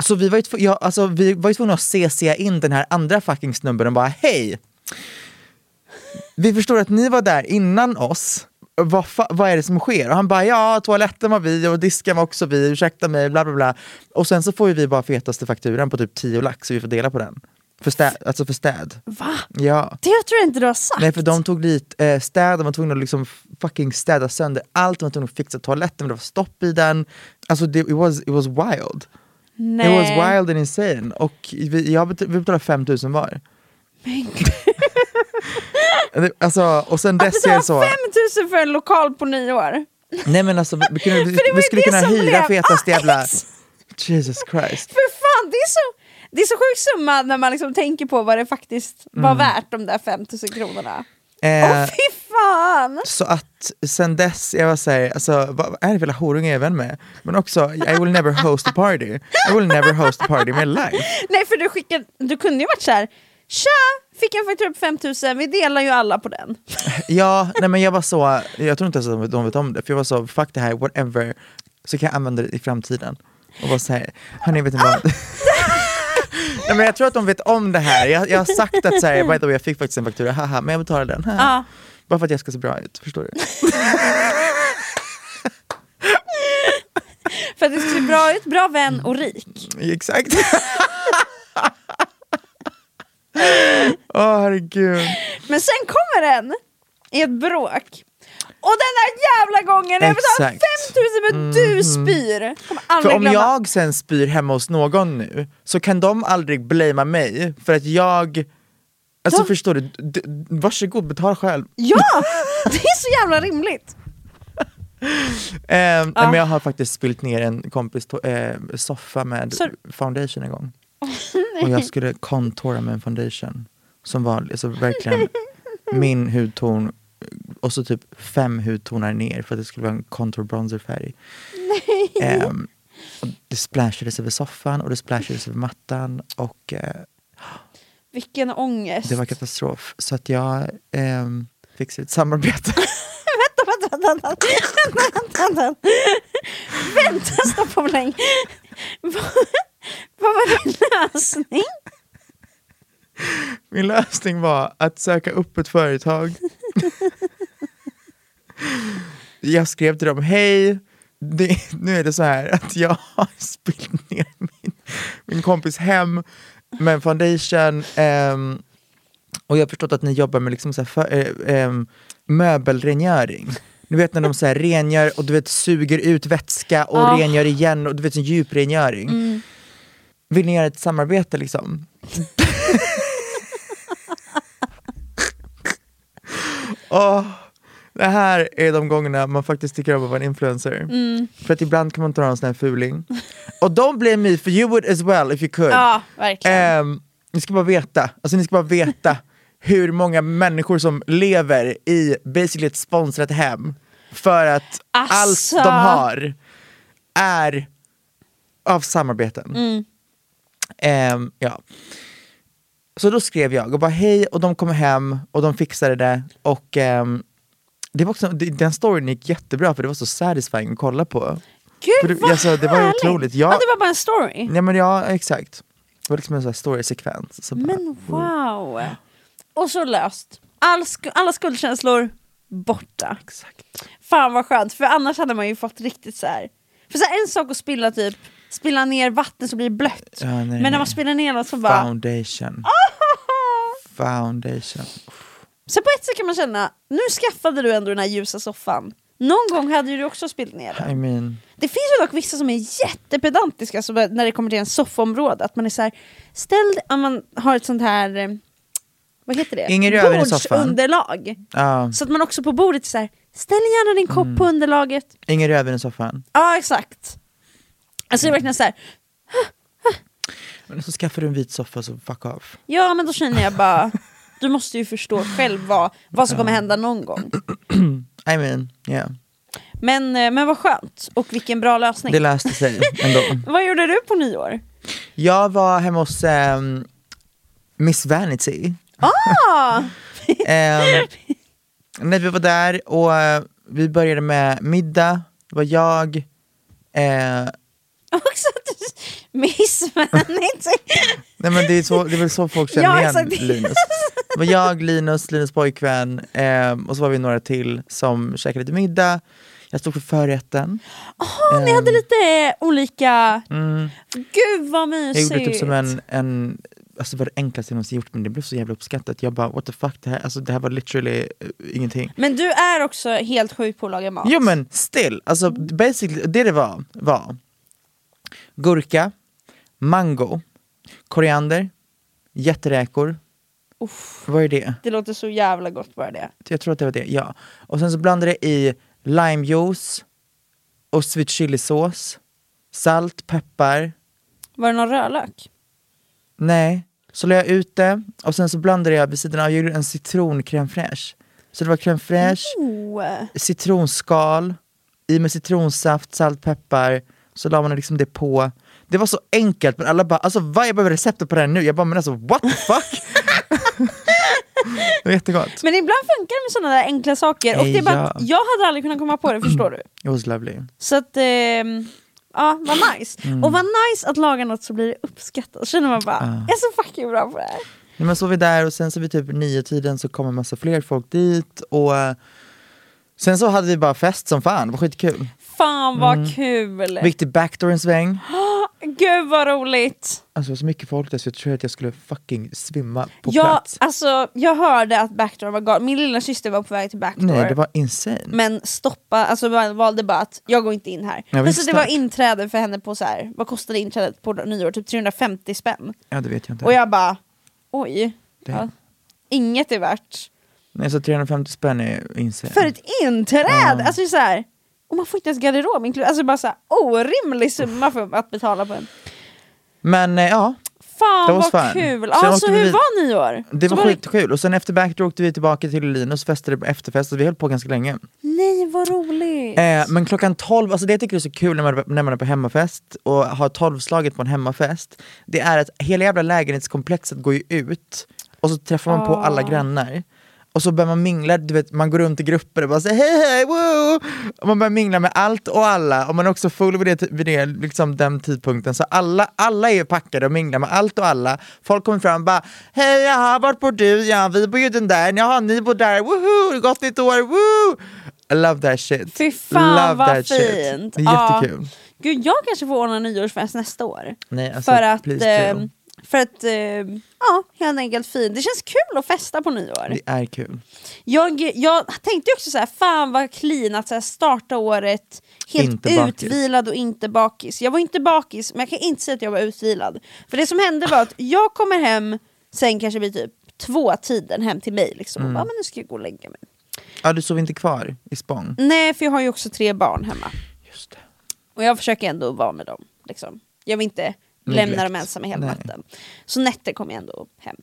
Så vi var ju, tv- ja, alltså, vi var ju tvungna att CC in den här andra fucking snubben och bara hej! Vi förstår att ni var där innan oss, vad, vad är det som sker? Och han bara ja, toaletten var vi och disken var också vi, ursäkta mig, bla bla bla. Och sen så får ju vi bara fetaste fakturan på typ 10 lax så vi får dela på den. För städ, alltså för städ. Va? Ja. Det tror jag inte du har sagt. Nej för de tog dit eh, städ, de var tvungna att liksom fucking städa sönder allt, de var tvungna att fixa toaletten, men det var stopp i den. Alltså det, it, was, it was wild. Nej. It was wild and insane. Och vi, jag bet, vi betalade 5000 var. Det- alltså, och sen dess är betala det så... 5000 för en lokal på nyår. Nej men alltså vi, kunde, vi, vi skulle kunna hyra blev fetaste jävla... Ajax. Jesus Christ. För fan, det är så, det är så sjuk summa när man liksom tänker på vad det faktiskt var värt de där 5000 kronorna. Åh Mm. Eh, fy fan! så att sen dess, jag var såhär, alltså vad är det för jävla horunge jag är vän med? Men också, I will never host a party. I will never host a party in my life. Nej för du skickade, du kunde ju varit så här. Tja! Fick en faktura på 5000, vi delar ju alla på den. Ja, nej men jag var så, jag tror inte ens att de, vet om det, för jag var så, fuck det här, whatever, så kan jag använda det i framtiden. Och var såhär, hörni vet ni vad? nej men jag tror att de vet om det här, jag, jag har sagt att såhär, by the way jag fick faktiskt en faktura, haha, men jag betalar den. haha. Ja. Bara för att jag ska se bra ut, förstår du? För att du ska se bra ut, bra vän och rik. Exakt. Åh herregud. Men sen kommer den i ett bråk. Och den där jävla gången jag betalar Exakt. 5000 men du spyr. Kommer För om glömma. jag sen spyr hemma hos någon nu, så kan de aldrig blamea mig för att jag Alltså De- förstår du, D- varsågod betala själv. Ja! Det är så jävla rimligt. Eh, nej, Men jag har faktiskt spilt ner en kompis to- eh, soffa med Så- foundation en gång. Och jag skulle contoura med en foundation som var alltså, verkligen min hudton och så typ fem hudtoner ner för att det skulle vara en contour bronzer färg. Ehm, och det splashades över soffan och det splashades över mattan och eh, Vilken ångest. det var katastrof. Så att jag ehm, fick ett samarbete. vänta, vänta, vänta, vänta, vänta. Vänta, stoppa mig länge. Vad, vad var din lösning? Min lösning var att söka upp ett företag. jag skrev till dem, hej, det, nu är det så här att jag har spillt ner min, min kompis hem med en foundation ehm, och jag har förstått att ni jobbar med liksom så här för, ehm, möbelrengöring. Du vet när de så här rengör och du vet suger ut vätska och Ah. rengör igen och du vet en djuprengöring. Vill ni göra ett samarbete liksom? Åh, det här är de gångerna man faktiskt tycker om att vara en influencer. För att ibland kan man ta en sån här fuling. Och don't blame me for you would as well if you could. Ja, verkligen. Ehm, ni ska bara veta, alltså ni ska bara veta hur många människor som lever i basically ett sponsrat hem för att allt Alltså. de har är av samarbeten. Mm. Ehm, ja. Så då skrev jag och bara hej och de kom hem och de fixade det och ehm, det var också, det- den storyn gick jättebra för det var så satisfying att kolla på. Gud det- vad alltså, det var härligt. otroligt. Jag- Ja, det var bara en story. Ja men ja, exakt. Det var liksom en sån här story-sekvens. Så Men wow. Och så löst. All sk- alla skuldkänslor borta. Exakt. Fan vad skönt, för annars hade man ju fått riktigt så här. För så här, en sak att spilla typ, spilla ner vatten så blir det blött. Ja, nej, Men när nej. man spiller ner något så bara... Foundation. Foundation. Så på ett sätt kan man känna, nu skaffade du ändå den här ljusa soffan. Någon gång hade ju du också spilt ner den. I mean, Det finns ju dock vissa som är jättepedantiska så när det kommer till en soffområde, att man är så här, ställ om man har ett sånt här, eh, vad heter det? Ingen rödvin i soffan. Bordsunderlag. ja, Så att man också på bordet är så här, ställ gärna din kopp Mm. på underlaget. ingen rödvin i soffan. Ja exakt. Alltså det är verkligen så här, Men så skaffar du en vit soffa så fuck off. ja men då känner jag bara, du måste ju förstå själv vad, vad som kommer hända någon gång. I mean, yeah. Men, eh, men vad skönt, och vilken bra lösning. Det löste sig ändå. Vad gjorde du på nyår? Jag var hemma hos ehm, Miss Vanity. Ah! Ehm, när vi var där och eh, vi började med middag, det var jag, eh, Också att du Miss Vanity. nej men det är, så, det är väl så folk känner Ja, igen exakt. Linus. Det var jag, Linus, Linus pojkvän ehm, och så var vi några till som käkade lite middag. Jag stod för förrätten. Åh, ni hade lite olika... Mm. Gud vad Jag mysigt! gjorde typ som en, en alltså det var det enklaste jag någonsin gjort men det blev så jävla uppskattat. Jag bara what the fuck, det här, alltså, det här var literally eh, ingenting. Men du är också helt sjuk på att laga mat. Jo men still, alltså basically det det var var gurka, mango, koriander, jätteräkor. Uff, Vad är det? det låter så jävla gott bara det. Jag tror att det var det, ja. Och sen så blandade jag i limejuice och sweet chilisås, salt, peppar, Var det någon rödlök? nej. Så la jag ut det och sen så blandade jag vid sidan av, jag gjorde en citron crème fraîche. Så det var crème fraîche, Oh. citronskal, i med citronsaft, salt, peppar, så la man liksom det på. Det var så enkelt men alla bara alltså vad jag behöver receptet på det här nu, jag bara men alltså what the fuck? det var jättegott. Men ibland funkar det med sådana där enkla saker och det är bara att jag hade aldrig kunnat komma på det, förstår du? It was lovely. Så att, ehm, ja vad nice. Mm. Och vad nice att laga något så blir det uppskattat. Så känner man bara, jag är så fucking bra på det här. Nej, men så var vi där och sen så vid typ nio tiden så kom en massa fler folk dit och eh, sen så hade vi bara fest som fan, det var skitkul. Fan vad Mm. kul! Vi gick till Backdoor en sväng, Gud vad roligt! alltså det var så mycket folk där så jag tror att jag skulle fucking svimma på Ja, plats. alltså, jag hörde att Backdoor var galen, min lilla syster var på väg till Backdoor. Nej det var insane. Men stoppa, alltså man valde bara att jag går inte in här. Ja, visst, så det var inträde för henne på så här. vad kostade inträdet på nyår? Typ 350 spänn. Ja det vet jag inte. Och jag bara, oj. Ja. Inget är värt. Nej så 350 spänn är insane. För ett inträde! Alltså det är så här, och man får inte ens garderob inkluderat. Alltså bara så här, orimlig summa för att betala på en. Men eh, ja, Fan var vad fan. kul! Sen Alltså vi hur vid- var nyår? det Så var skitkul. Och sen efter Backdoor åkte vi tillbaka till Linus festade på efterfest och vi höll på ganska länge. Nej vad roligt! Eh, men klockan 12, alltså det jag tycker är så kul när man, när man är på hemmafest och har tolvslaget på en hemmafest, det är att hela jävla lägenhetskomplexet går ju ut och så träffar man på alla grannar. Och så börjar man mingla, du vet, man går runt i grupper och bara säger hej hej woo! Och man börjar mingla med allt och alla och man är också full vid, det, vid det, liksom den tidpunkten. Så alla, alla är packade och minglar med allt och alla. Folk kommer fram och bara hej jaha, vart bor du? Ja vi bor ju den där, jaha ni bor där, woho! Gott nytt år, woo! I love that shit. Fy fan love vad that shit. fint! Det är jättekul. Gud jag kanske får ordna nyårsfest nästa år. Nej, alltså, för att, please eh, för att eh, ja, helt enkelt fint. Det känns kul att festa på nyår. Det är kul. Jag, jag tänkte också så här, fan vad clean att så här, starta året helt Inte bakis. utvilad och inte bakis. Jag var inte bakis, men jag kan inte säga att jag var utvilad. För det som hände var att jag kommer hem, sen kanske vid typ två tiden hem till mig liksom, Mm. och bara, men nu ska jag gå och lägga mig. Ja, du sov inte kvar i Spång? Nej, för jag har ju också tre barn hemma. Just det. Och jag försöker ändå vara med dem. Liksom. Jag vill inte lämna dem ensamma hela natten. Så nätter kom jag ändå hem.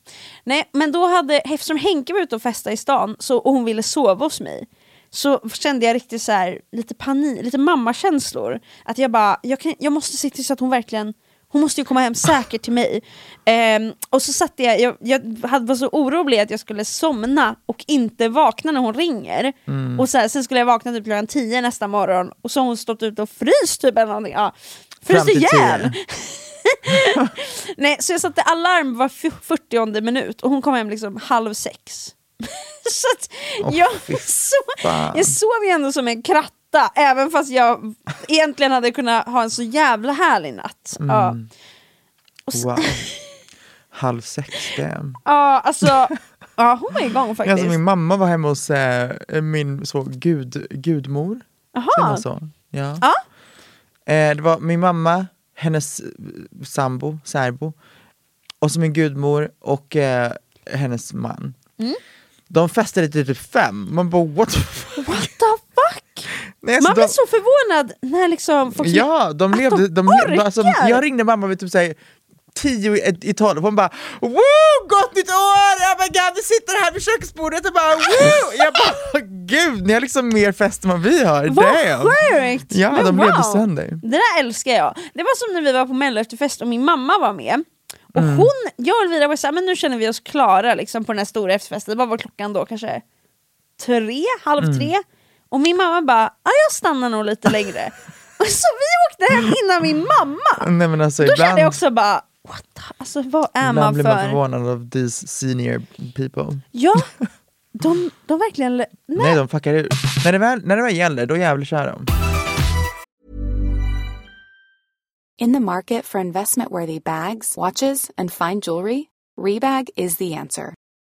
Nej, men då hade, eftersom Henke var ute och festade i stan så, och hon ville sova hos mig så kände jag riktigt så här, lite panik, lite mammakänslor. Att jag bara, jag, kan, jag måste se till så att hon verkligen hon måste ju komma hem säkert till mig. Ehm, och så satt jag, jag, jag hade, var så orolig att jag skulle somna och inte vakna när hon ringer. Mm. Och så här, sen skulle jag vakna typ klockan 10 nästa morgon och så har hon stått ute och fryst typ eller någonting. Ja. Till ihjäl! 10. Nej, så jag satte alarm var 40 minut och hon kom hem liksom halv sex. så att Åh, jag, så, jag sov ju ändå som en kratta, även fast jag egentligen hade kunnat ha en så jävla härlig natt. Ja. Mm. Och så, Wow. Halv sex, damn. ja, alltså, Ja, hon var igång faktiskt. Alltså, min mamma var hemma hos eh, min så, gud, gudmor. Så? Ja. Ja. Eh, det var min mamma, hennes sambo, särbo, och så min gudmor och eh, hennes man. Mm. De festade till typ fem, man bara what the fuck? What the fuck? Nej, alltså, Man de, blir så förvånad när liksom folk Ja, de att levde, de de, alltså, jag ringde mamma vid typ såhär, tio i, i tolv, hon bara Woo! Gott nytt år! Oh my god, vi sitter här vid köksbordet och bara Woo! Jag bara gud, ni har liksom mer fest än vad vi har. Vad Damn. sjukt! Ja, Men de wow. levde sönder. Det där älskar jag. Det var som när vi var på mello efterfest och min mamma var med. Och Mm. hon, jag och Elvira var såhär, men nu känner vi oss klara liksom, på den här stora efterfesten. Vad var klockan då? Kanske tre, halv Mm. tre? Och min mamma bara, ja jag stannar nog lite längre. så vi åkte hem innan min mamma. Nej, men alltså, Då kände ibland, jag också bara, what the, alltså vad är ibland man blir man för? förvånad av these senior people. Ja, de, de verkligen... Nej. Nej, de fuckar ut. När det väl, när det väl gäller, då jävlar kör de. In the market for investment worthy bags, watches, and fine jewelry, Rebag is the answer.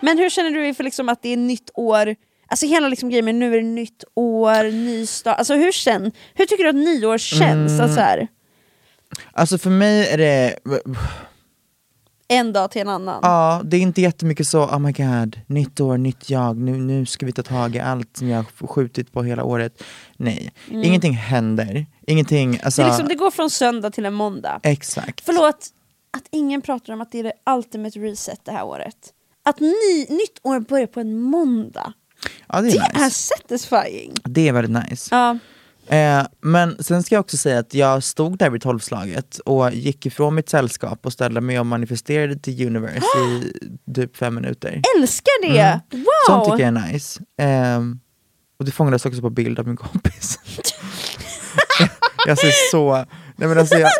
Men hur känner du inför liksom att det är nytt år? Alltså hela liksom grejen med nu är det nytt år, ny start. Alltså hur, känn, hur tycker du att nyår känns? Mm. Alltså här, Alltså för mig är det, en dag till en annan. ja det är inte jättemycket så, oh my god, nytt år, nytt jag, nu, nu ska vi ta tag i allt som jag har skjutit på hela året. Nej, ingenting händer. Ingenting, alltså, Mm. det, liksom, det går från söndag till en måndag. exakt. Förlåt att ingen pratar om att det är det ultimate reset det här året. Att ny, nytt år börjar på en måndag. Ja, det är Det nice. är satisfying. Det är väldigt nice. Ja. Eh, men sen ska jag också säga att jag stod där vid tolvslaget och gick ifrån mitt sällskap och ställde mig och manifesterade till universe i typ fem minuter. Älskar det! Mm. Wow! Sånt tycker jag är nice. Ehm, och det fångades också på bild av min kompis. jag ser så, nej men alltså jag,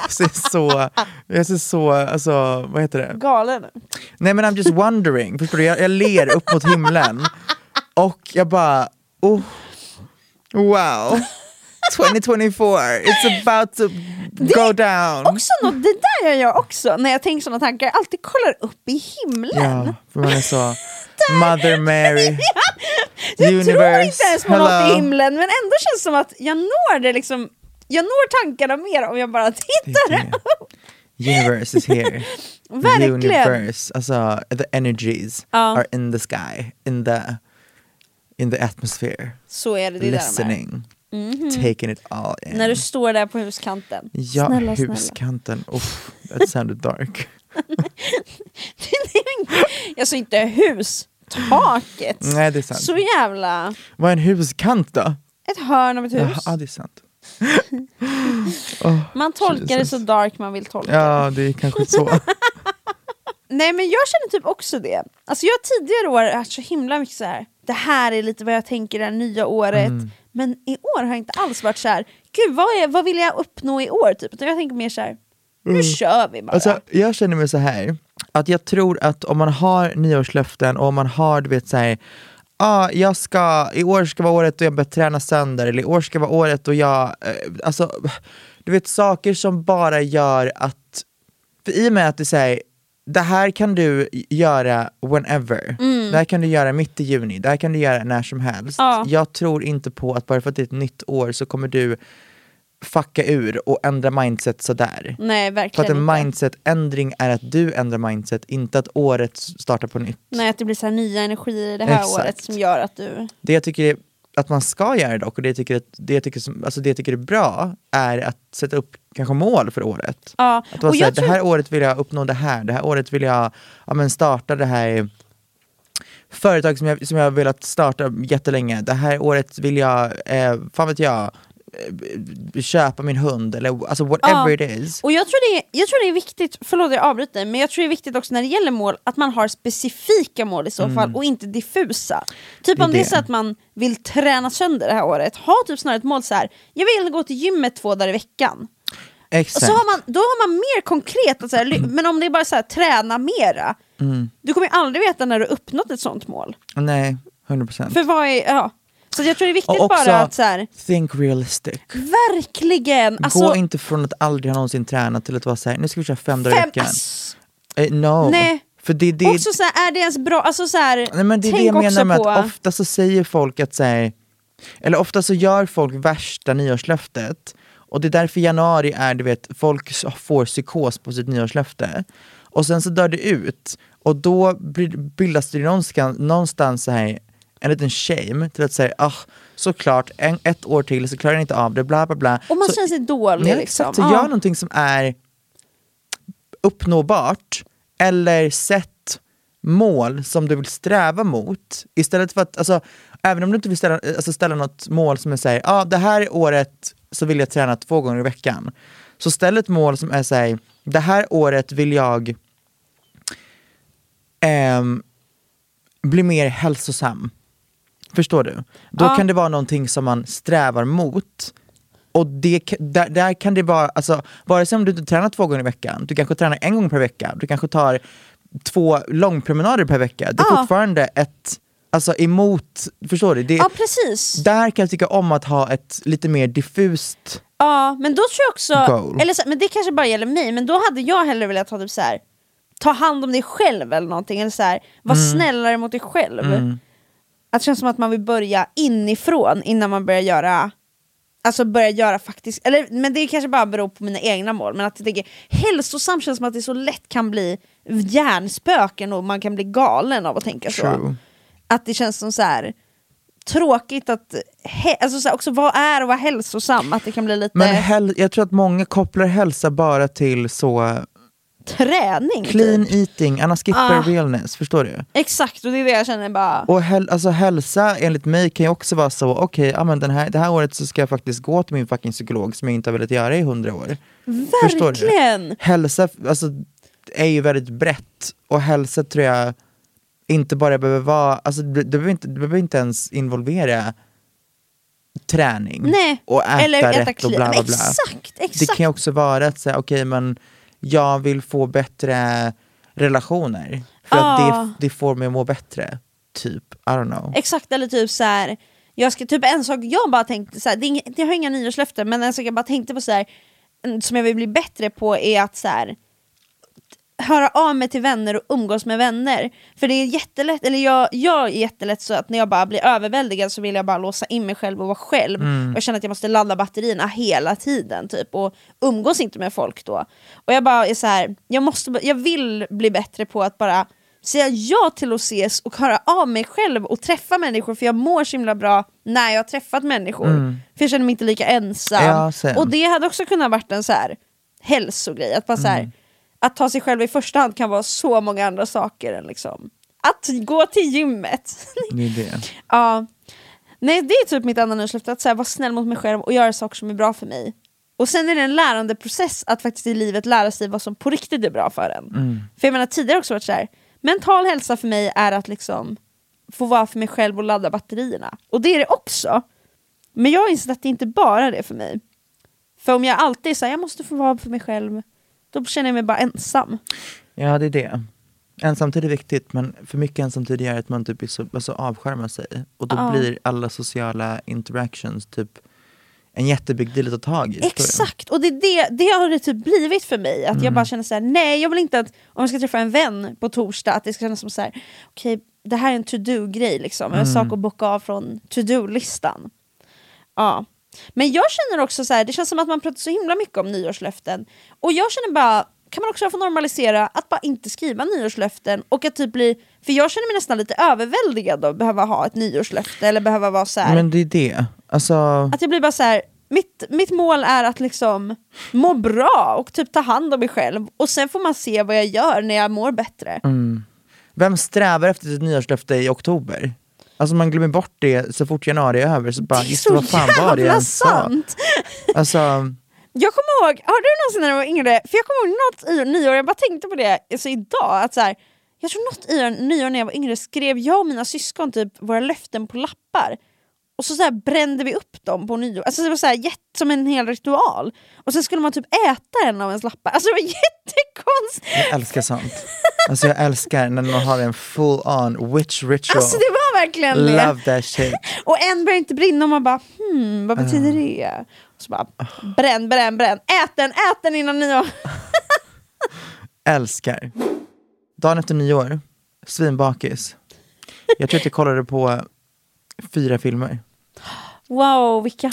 jag ser så, jag ser så, alltså vad heter det? Galen. Nej men I'm just wondering, förstår du? Jag, jag ler upp mot himlen och jag bara, oh, wow. 2024, it's about to go down. Också något, det där gör jag också när jag tänker sådana tankar. Jag alltid kollar upp i himlen. Ja, för man är så, Mother Mary, jag tror universe, inte ens på något i hello. himlen men ändå känns det som att jag når det liksom Jag når tankarna mer om jag bara tittar det. Universe is here. Verkligen. Universe, alltså the energies Ja. are in the sky, in the, in the atmosphere. Så är det, det. Listening, Mhm. taking it all in. När du står där på huskanten. Ja, snälla, snälla. huskanten. Uff, that sounded dark. Alltså inte hus, taket. Nej, det är sant. Så jävla... Vad är en huskant då? Ett hörn av ett hus. Ja, det är sant. Man tolkar det Jesus. så dark man vill tolka Ja, det är kanske så. Nej men jag känner typ också det. Alltså jag har tidigare år haft så himla mycket så här. det här är lite vad jag tänker det här nya året. Mm. Men i år har jag inte alls varit så här. gud vad, är, vad vill jag uppnå i år? Typ. Utan jag tänker mer så här. Nu kör vi bara. Alltså, jag känner mig så här att jag tror att om man har nyårslöften och om man har, du vet såhär, ah, jag ska, i år ska vara året då jag börjar träna sönder, eller i år ska vara året då jag, eh, alltså, du vet saker som bara gör att, för i och med att du säger det här kan du göra whenever. Det här kan du göra mitt i juni, det här kan du göra när som helst. Ja. Jag tror inte på att bara för att det är ett nytt år så kommer du fucka ur och ändra mindset sådär. Nej För verkligen att en inte. mindset-ändring är att du ändrar mindset, inte att året startar på nytt. Nej att det blir så här nya energier det här Exakt. året som gör att du... Det jag tycker är, att man ska göra dock, och det jag tycker, att, det jag tycker, som, alltså det jag tycker är bra, är att sätta upp kanske mål för året. Ja. Att vara Och så här, jag det tror- här året vill jag uppnå det här, det här året vill jag ja, men starta det här företag som jag, som jag har velat starta jättelänge. Det här året vill jag, eh, fan vet jag, köpa min hund eller alltså whatever Ja. it is. Och jag tror, det är, jag tror det är viktigt, förlåt jag avbryter men jag tror det är viktigt också när det gäller mål att man har specifika mål i så fall och inte diffusa. Typ Mm. Det om det är så att man vill träna sönder det här året, ha typ snarare ett mål så här. jag vill gå till gymmet två dagar i veckan. Exakt. så har man, då har man mer konkret, att så här, men om det är bara så här, träna mera, Mm. du kommer ju aldrig veta när du har uppnått ett sånt mål. Nej, 100%. För vad är, ja. Så jag tror det är viktigt Och också- bara att så här, Think realistic. verkligen, alltså, Gå inte från att aldrig ha någonsin tränat till att vara såhär, nu ska vi köra fem dagar i veckan. ass, Eh, no. Nej. För det, det, också så här, är det ens bra, alltså så här, nej, men det är det jag menar med på, att ofta så säger folk att säga, eller ofta så gör folk värsta nyårslöftet och det är därför januari är, du vet, folk får psykos på sitt nyårslöfte. Och sen så dör det ut och då bildas det någonstans, någonstans så här, en liten shame till att säga, ah, såklart, en, ett år till så klarar jag inte av det, bla bla bla. och man så, känner sig dålig Ja, liksom. exakt, så Ja. gör någonting som är uppnåbart eller sätt mål som du vill sträva mot istället för att, alltså, även om du inte vill ställa, alltså, ställa något mål som är såhär, ja ah, det här året så vill jag träna två gånger i veckan. Så ställ ett mål som är såhär, det här året vill jag ehm, bli mer hälsosam. Förstår du? Då Ja. kan det vara någonting som man strävar mot. Och det, där, där kan det vara, alltså, vare sig om du inte tränar två gånger i veckan, du kanske tränar en gång per vecka, du kanske tar två långpromenader per vecka. Det är Ja. fortfarande ett, alltså emot, förstår du? Det, ja precis. Där kan jag tycka om att ha ett lite mer diffust, Ja, men då tror jag också, Goal. eller så, men det kanske bara gäller mig, men då hade jag hellre velat ha typ så här, ta hand om dig själv eller någonting, eller så här, var Mm. snällare mot dig själv. Att det känns som att man vill börja inifrån innan man börjar göra Alltså börja göra faktiskt, eller, men det kanske bara beror på mina egna mål, men att jag tänker hälsosam känns som att det så lätt kan bli hjärnspöken och man kan bli galen av att tänka så. True. Att det känns som så här tråkigt att, alltså så här, också vad är att vara hälsosam? Att det kan bli lite men jag tror att många kopplar hälsa bara till så träning. clean typ. eating, annars skippar Ah. realness, förstår du? Exakt, och det är det jag känner bara, Och häl, alltså hälsa enligt mig kan ju också vara så, okej, ja, men den här, det här året så ska jag faktiskt gå till min fucking psykolog som jag inte har velat göra i hundra år. Verkligen! Hälsa alltså, är ju väldigt brett och hälsa tror jag inte bara behöver vara, alltså, det, det, behöver inte, det behöver inte ens involvera träning Nej, och äta eller äta rätt och clean. bla bla bla. Exakt, Det exakt! kan ju också vara att säga, okej men jag vill få bättre relationer för att Ah. det, det får mig att må bättre. Typ, I don't know. Exakt, eller typ så här. Jag ska, typ en sak jag bara tänkte, så här, det är jag har inga nyårslöften, men en sak jag bara tänkte på så här, en- som jag vill bli bättre på är att så här, höra av mig till vänner och umgås med vänner. För det är jättelätt, eller jag, jag är jättelätt så att när jag bara blir överväldigad så vill jag bara låsa in mig själv och vara själv. Och jag känner att jag måste ladda batterierna hela tiden typ och umgås inte med folk då. Och jag bara är så här, jag, måste, jag vill bli bättre på att bara säga ja till att ses och höra av mig själv och träffa människor för jag mår så himla bra när jag har träffat människor. För jag känner mig inte lika ensam. Ja, och det hade också kunnat varit en så här hälsogrej, att bara så här, att ta sig själv i första hand kan vara så många andra saker än liksom att gå till gymmet. Det är det. ja. Nej det är typ mitt andra nyårslöfte, att så här, vara snäll mot mig själv och göra saker som är bra för mig. Och sen är det en lärandeprocess att faktiskt i livet lära sig vad som på riktigt är bra för en. För jag menar tidigare också varit så här, mental hälsa för mig är att liksom få vara för mig själv och ladda batterierna. Och det är det också. Men jag har insett att det inte bara är det för mig. För om jag alltid här, jag måste få vara för mig själv, Då känner jag mig bara ensam. Ja, det är det. Ensamtid är viktigt, men för mycket ensamtid gör att man typ så, alltså avskärmar sig. Och då Ja. blir alla sociala interactions typ en jättebig deal att ta tag i. Exakt, och det, det, det har det typ blivit för mig. Att Mm. jag bara känner så här: nej jag vill inte att om jag ska träffa en vän på torsdag att det ska kännas som så här: okej det här är en to-do-grej liksom, en Mm. sak att bocka av från to-do-listan. Ja. Men jag känner också så här, det känns som att man pratar så himla mycket om nyårslöften. Och jag känner bara, kan man också få normalisera att bara inte skriva nyårslöften och att typ bli, för jag känner mig nästan lite överväldigad av att behöva ha ett nyårslöfte eller behöva vara så här. Men det är det. Alltså, Att jag blir bara så här. Mitt, mitt mål är att liksom må bra och typ ta hand om mig själv och sen får man se vad jag gör när jag mår bättre. mm. Vem strävar efter ett nyårslöfte i oktober? Alltså man glömmer bort det så fort januari är över. Så bara, det är så vad fan var det jävla jag sa? sant! Alltså, Jag kommer ihåg, har du någonsin när du var yngre, för jag kommer ihåg något i nyår, jag bara tänkte på det alltså idag, att så här, jag tror något i nyår när jag var yngre skrev jag och mina syskon typ våra löften på lappar. Och så, så brände vi upp dem på nyår, alltså det var så här, som en hel ritual. Och sen skulle man typ äta en av ens lappar, alltså det var jättekonstigt! jag älskar sånt. Alltså jag älskar när någon har en full on witch ritual. Alltså det var verkligen det! Love that shit. Och en börjar inte brinna och man bara hmm, vad betyder det? Och så bara bränn, bränn, bränn, ät den, ät den innan nyår! Älskar. Dagen efter nyår, svinbakis. Jag tror att jag kollade på fyra filmer. Wow, vilka?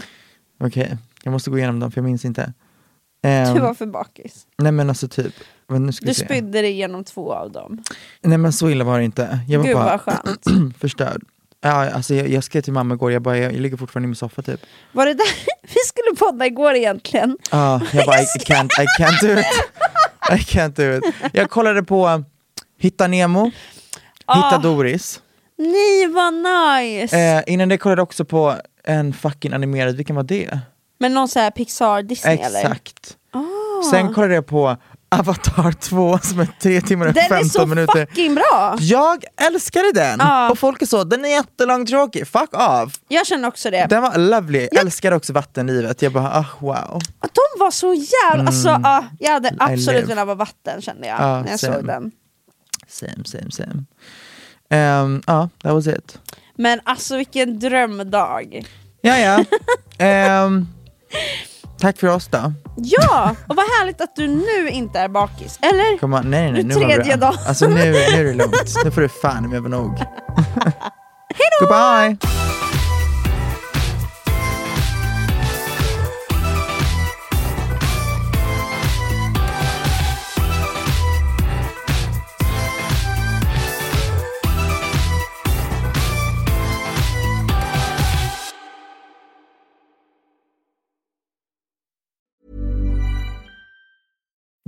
Okej, jag måste gå igenom dem för jag minns inte. Ehm, Du var för bakis. nej men alltså typ, men nu ska Du se. spydde dig igenom två av dem. Nej men så illa var det inte. Jag var Gud bara vad skönt. förstörd. Ja, alltså jag, jag skrev till mamma igår, jag, bara, jag, jag ligger fortfarande i min soffa typ. Var det där vi skulle podda igår egentligen? Ja, jag bara I, can't, I can't do it. I can't do it. Jag kollade på Hitta Nemo, Hitta Ah. Doris. Nej vad nice! Eh, innan det kollade jag också på en fucking animerad, vilken var det? Men någon sån här Pixar Disney eller? Exakt. Ah. Sen kollade jag på Avatar 2 som är 3 timmar och Den 15 är så minuter. fucking bra! Jag älskade den! Ja. Och folk är så, den är jättelångtråkig, fuck off! Jag känner också det. Den var lovely, jag älskade också vattenlivet. Jag bara, ah, wow. Att De var så jävla... Alltså, ah, jag hade absolut velat vara vatten kände jag Ja, när jag same. såg den. Same, same, same. Ehm, Ja, that was it. Men alltså vilken drömdag. Ja, ja. Ehm, tack för oss då. Ja! Och vad härligt att du nu inte är bakis. Eller? Kom on, nej, nej, Nu tredje dagen. Alltså nu, nu är det lugnt. Nu får du fan med vara nog. Goodbye!